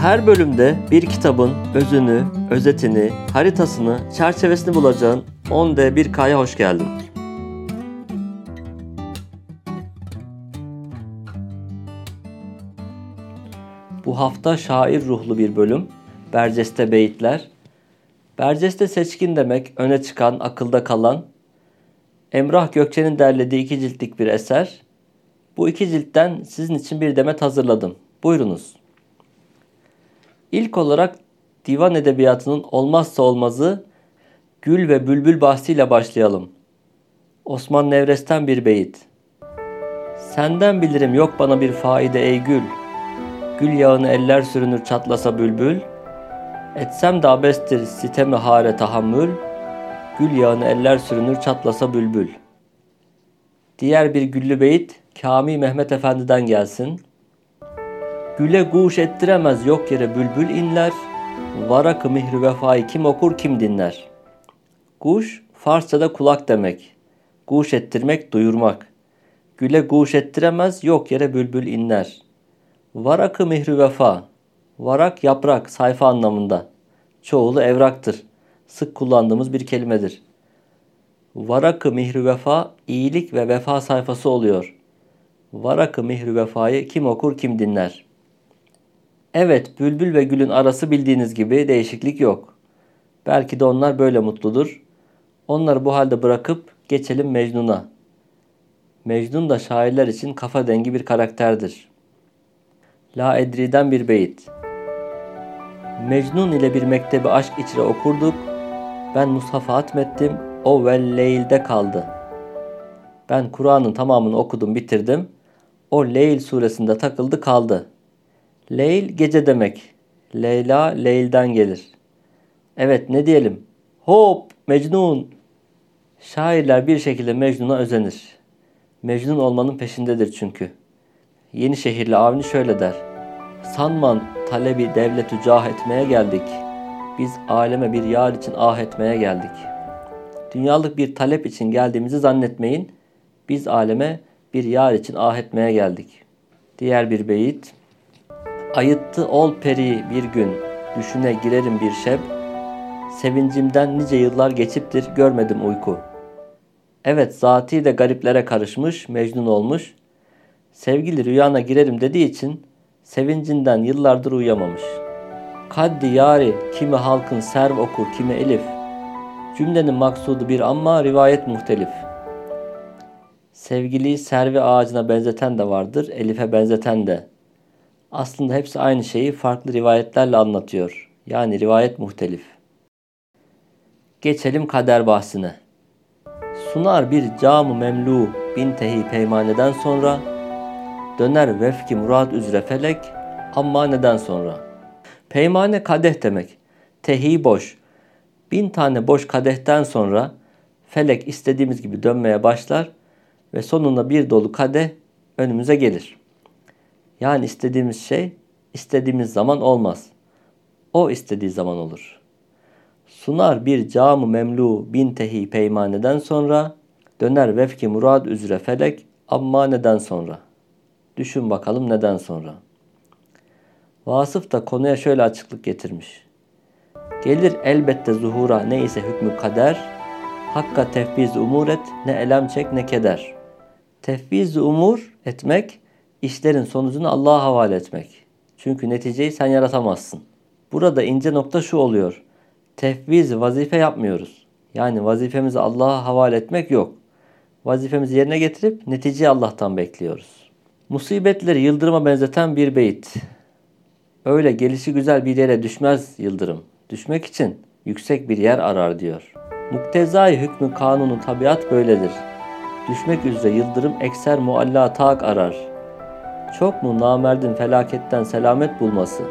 Her bölümde bir kitabın özünü, özetini, haritasını, çerçevesini bulacağın 10D1K'ya hoş geldin. Bu hafta şair ruhlu bir bölüm. Berceste beyitler. Berceste seçkin demek, öne çıkan, akılda kalan. Emrah Gökçe'nin derlediği iki ciltlik bir eser. Bu iki ciltten sizin için bir demet hazırladım. Buyurunuz. İlk olarak divan edebiyatının olmazsa olmazı Gül ve Bülbül bahsiyle başlayalım. Osman Nevres'ten bir beyit. Senden bilirim yok bana bir faide ey gül. Gül yağını eller sürünür çatlasa bülbül. Etsem de abestir sitemi hare tahammül. Gül yağını eller sürünür çatlasa bülbül. Diğer bir güllü beyit Kami Mehmet Efendi'den gelsin. Güle guş ettiremez yok yere bülbül inler. Varakı mihri vefayı kim okur kim dinler. Guş Farsçada kulak demek. Guş ettirmek duyurmak. Güle guş ettiremez yok yere bülbül inler. Varakı mihri vefa. Varak yaprak sayfa anlamında. Çoğulu evraktır. Sık kullandığımız bir kelimedir. Varakı mihri vefa iyilik ve vefa sayfası oluyor. Varakı mihri vefayı kim okur kim dinler.'' Evet, bülbül ve gülün arası bildiğiniz gibi değişiklik yok. Belki de onlar böyle mutludur. Onları bu halde bırakıp geçelim Mecnun'a. Mecnun da şairler için kafa dengi bir karakterdir. La Edri'den bir beyit. Mecnun ile bir mektebi aşk içre okurduk. Ben Mushaf'a atmettim, o vel Leyl'de kaldı. Ben Kur'an'ın tamamını okudum, bitirdim. O Leyl suresinde takıldı kaldı.'' Leyl gece demek. Leyla Leyl'den gelir. Evet ne diyelim? Hop Mecnun. Şairler bir şekilde Mecnun'a özenir. Mecnun olmanın peşindedir çünkü. Yeni şehirli Avni şöyle der. Sanman talebi devletü cah etmeye geldik. Biz aleme bir yar için ah etmeye geldik. Dünyalık bir talep için geldiğimizi zannetmeyin. Biz aleme bir yar için ah etmeye geldik. Diğer bir beyit. Ayıttı ol peri bir gün, düşüne girerim bir şeb, sevincimden nice yıllar geçiptir görmedim uyku. Evet zati de gariplere karışmış, mecnun olmuş. Sevgili rüyana girerim dediği için sevincinden yıllardır uyuyamamış. Kaddi yari kimi halkın serv okur kimi elif. Cümlenin maksudu bir ama rivayet muhtelif. Sevgiliyi servi ağacına benzeten de vardır, elife benzeten de aslında hepsi aynı şeyi farklı rivayetlerle anlatıyor. Yani rivayet muhtelif. Geçelim kader bahsine. Sunar bir camı memlu bin tehi peymaneden sonra döner vefki murad üzere felek amma neden sonra. Peymane kadeh demek. Tehi boş. Bin tane boş kadehten sonra felek istediğimiz gibi dönmeye başlar ve sonunda bir dolu kadeh önümüze gelir. Yani istediğimiz şey istediğimiz zaman olmaz. O istediği zaman olur. Sunar bir camı memlu bin tehi peymaneden sonra döner vefki murad üzere felek amma neden sonra. Düşün bakalım neden sonra. Vasıf da konuya şöyle açıklık getirmiş. Gelir elbette zuhura neyse hükmü kader, hakka tefviz umur et ne elem çek ne keder. Tefviz umur etmek işlerin sonucunu Allah'a havale etmek. Çünkü neticeyi sen yaratamazsın. Burada ince nokta şu oluyor. Tefviz vazife yapmıyoruz. Yani vazifemizi Allah'a havale etmek yok. Vazifemizi yerine getirip neticeyi Allah'tan bekliyoruz. Musibetleri yıldırıma benzeten bir beyit. Öyle gelişi güzel bir yere düşmez yıldırım. Düşmek için yüksek bir yer arar diyor. Muktezai hükmü kanunu tabiat böyledir. Düşmek üzere yıldırım ekser mualla tak arar. Çok mu namerdin felaketten selamet bulması?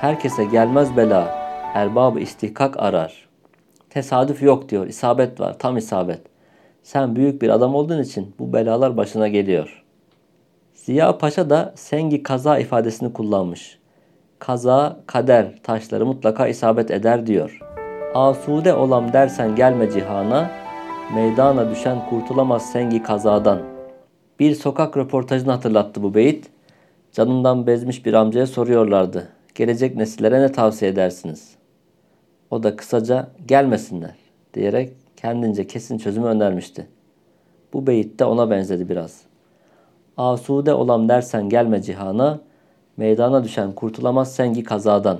Herkese gelmez bela, erbabı istihkak arar. Tesadüf yok diyor, isabet var, tam isabet. Sen büyük bir adam olduğun için bu belalar başına geliyor. Ziya Paşa da sengi kaza ifadesini kullanmış. Kaza, kader taşları mutlaka isabet eder diyor. Asude olam dersen gelme cihana, meydana düşen kurtulamaz sengi kazadan.'' Bir sokak röportajını hatırlattı bu beyit. Canından bezmiş bir amcaya soruyorlardı. gelecek nesillere ne tavsiye edersiniz? O da kısaca gelmesinler diyerek kendince kesin çözümü önermişti. Bu beyit de ona benzedi biraz. Asude olam dersen gelme cihana, meydana düşen kurtulamaz sengi kazadan.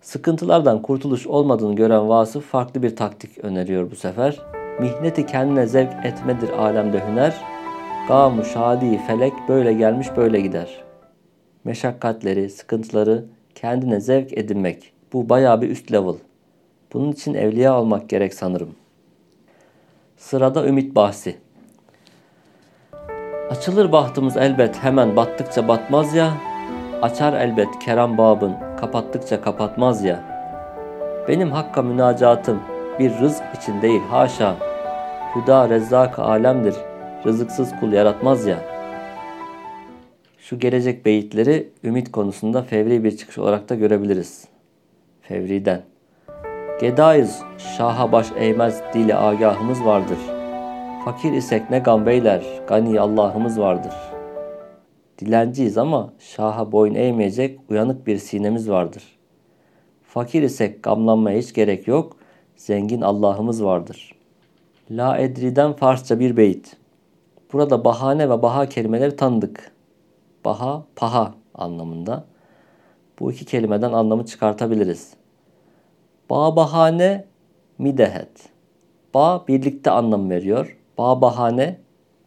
Sıkıntılardan kurtuluş olmadığını gören Vasıf farklı bir taktik öneriyor bu sefer. Mihneti kendine zevk etmedir alemde hüner. Gamu şadi felek böyle gelmiş böyle gider. Meşakkatleri, sıkıntıları kendine zevk edinmek. Bu bayağı bir üst level. Bunun için evliya olmak gerek sanırım. Sırada ümit bahsi. Açılır bahtımız elbet hemen battıkça batmaz ya. Açar elbet kerem babın kapattıkça kapatmaz ya. Benim hakka münacatım bir rızk için değil haşa. Hüda rezzak alemdir. Rızıksız kul yaratmaz ya. Şu gelecek beyitleri ümit konusunda fevri bir çıkış olarak da görebiliriz. Fevri'den. Gedayız, şaha baş eğmez dili agahımız vardır. Fakir isek ne gam beyler, gani Allah'ımız vardır. Dilenciyiz ama şaha boyun eğmeyecek uyanık bir sinemiz vardır. Fakir isek gamlanmaya hiç gerek yok, zengin Allah'ımız vardır. La Edri'den Farsça bir beyit. Burada bahane ve baha kelimeleri tanıdık. Baha, paha anlamında. Bu iki kelimeden anlamı çıkartabiliriz. Ba bahane midehet. Ba birlikte anlam veriyor. Ba bahane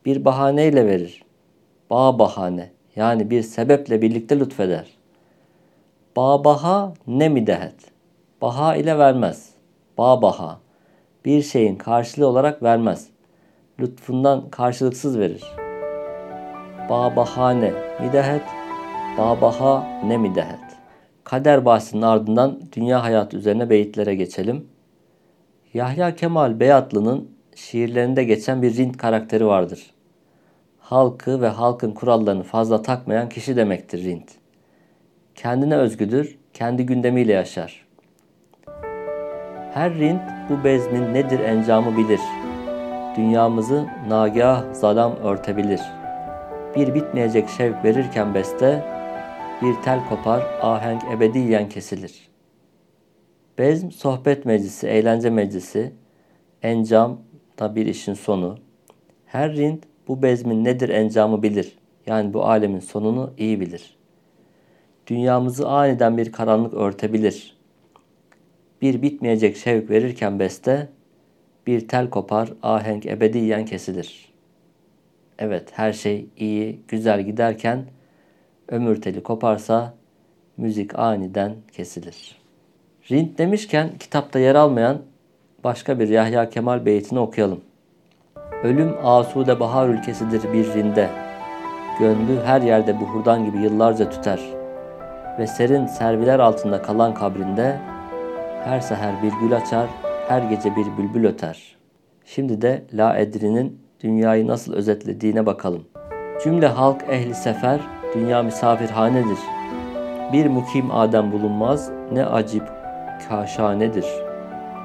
bir bahaneyle verir. Ba bahane yani bir sebeple birlikte lütfeder. Ba baha ne midehet. Baha ile vermez. Ba baha bir şeyin karşılığı olarak vermez. Lütfundan karşılıksız verir. Ba bahane midehet. Ba baha ne midehet. Kader bahsinin ardından dünya hayatı üzerine beyitlere geçelim. Yahya Kemal Beyatlı'nın şiirlerinde geçen bir Rind karakteri vardır. Halkı ve halkın kurallarını fazla takmayan kişi demektir Rind. Kendine özgüdür, kendi gündemiyle yaşar. Her Rind bu bezmin nedir encamı bilir. Dünyamızı nagah zalam örtebilir. Bir bitmeyecek şevk verirken beste, bir tel kopar, ahenk ebediyen kesilir. Bezm, sohbet meclisi, eğlence meclisi, encam da bir işin sonu. Her rind bu bezmin nedir encamı bilir. Yani bu alemin sonunu iyi bilir. Dünyamızı aniden bir karanlık örtebilir. Bir bitmeyecek şevk verirken beste, bir tel kopar, ahenk ebediyen kesilir. Evet, her şey iyi, güzel giderken, ömür teli koparsa müzik aniden kesilir. Rind demişken kitapta yer almayan başka bir Yahya Kemal beytini okuyalım. Ölüm asude bahar ülkesidir bir rinde. Gönlü her yerde buhurdan gibi yıllarca tüter. Ve serin serviler altında kalan kabrinde her seher bir gül açar, her gece bir bülbül öter. Şimdi de La Edri'nin dünyayı nasıl özetlediğine bakalım. Cümle halk ehli sefer dünya misafirhanedir. Bir mukim Adem bulunmaz, ne acip kaşanedir.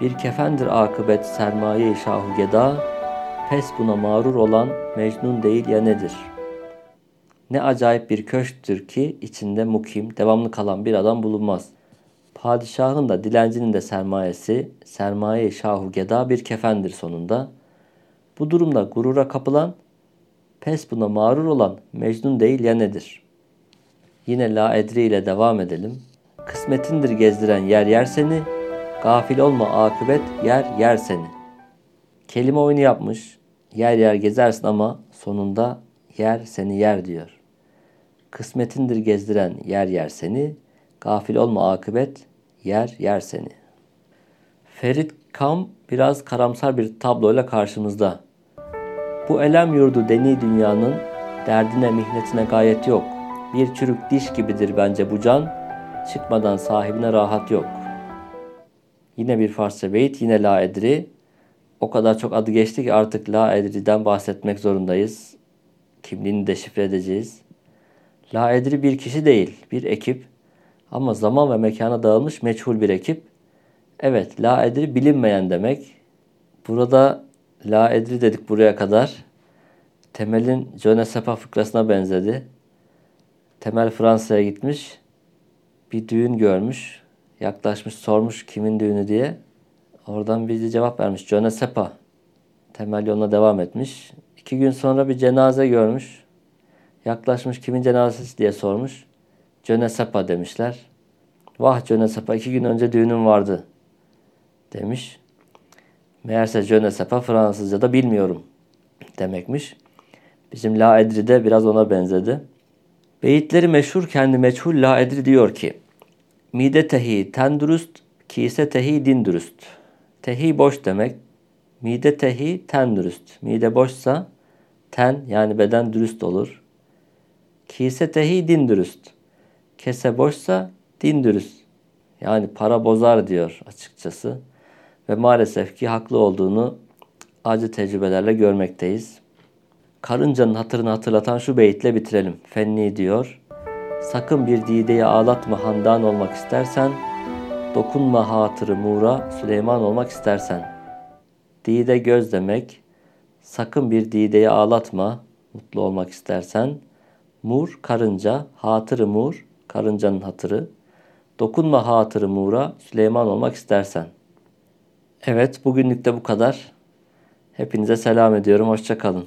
Bir kefendir akıbet sermaye-i şahu geda, pes buna mağrur olan mecnun değil ya nedir? Ne acayip bir köşktür ki içinde mukim, devamlı kalan bir adam bulunmaz. Padişahın da dilencinin de sermayesi, sermaye-i şahu geda bir kefendir sonunda. Bu durumda gurura kapılan Pes buna mağrur olan Mecnun değil ya nedir? Yine La Edri ile devam edelim. Kısmetindir gezdiren yer yer seni, gafil olma akıbet yer yer seni. Kelime oyunu yapmış, yer yer gezersin ama sonunda yer seni yer diyor. Kısmetindir gezdiren yer yer seni, gafil olma akıbet yer yer seni. Ferit Kam biraz karamsar bir tabloyla karşımızda. Bu elem yurdu deni dünyanın derdine mihnetine gayet yok. Bir çürük diş gibidir bence bu can, çıkmadan sahibine rahat yok. Yine bir Farsça beyit, yine La Edri. O kadar çok adı geçti ki artık La Edri'den bahsetmek zorundayız. Kimliğini deşifre edeceğiz. La Edri bir kişi değil, bir ekip. Ama zaman ve mekana dağılmış meçhul bir ekip. Evet, La Edri bilinmeyen demek. Burada La Edri dedik buraya kadar. Temel'in Jone Sepa fıkrasına benzedi. Temel Fransa'ya gitmiş. bir düğün görmüş. Yaklaşmış sormuş kimin düğünü diye. Oradan bir cevap vermiş. Jone Sepa. Temel yoluna devam etmiş. İki gün sonra bir cenaze görmüş. Yaklaşmış kimin cenazesi diye sormuş. Jone Sepa demişler. Vah Jone Sepa iki gün önce düğünüm vardı demiş. Meğerse Jone Sepa Fransızca'da bilmiyorum demekmiş. Bizim La Edri de biraz ona benzedi. Beyitleri meşhur kendi meçhul La Edri diyor ki Mide tehi ten dürüst, kise tehi din dürüst. Tehi boş demek. Mide tehi ten dürüst. Mide boşsa ten yani beden dürüst olur. Kise tehi din dürüst. Kese boşsa din dürüst. Yani para bozar diyor açıkçası. Ve maalesef ki haklı olduğunu acı tecrübelerle görmekteyiz. Karıncanın hatırını hatırlatan şu beyitle bitirelim. Fenni diyor. Sakın bir dideyi ağlatma handan olmak istersen, dokunma hatırı Muğra Süleyman olmak istersen. Dide göz demek, sakın bir dideyi ağlatma mutlu olmak istersen. Mur karınca, hatırı Mur, karıncanın hatırı. Dokunma hatırı Muğra Süleyman olmak istersen. Evet bugünlük de bu kadar. Hepinize selam ediyorum. Hoşçakalın.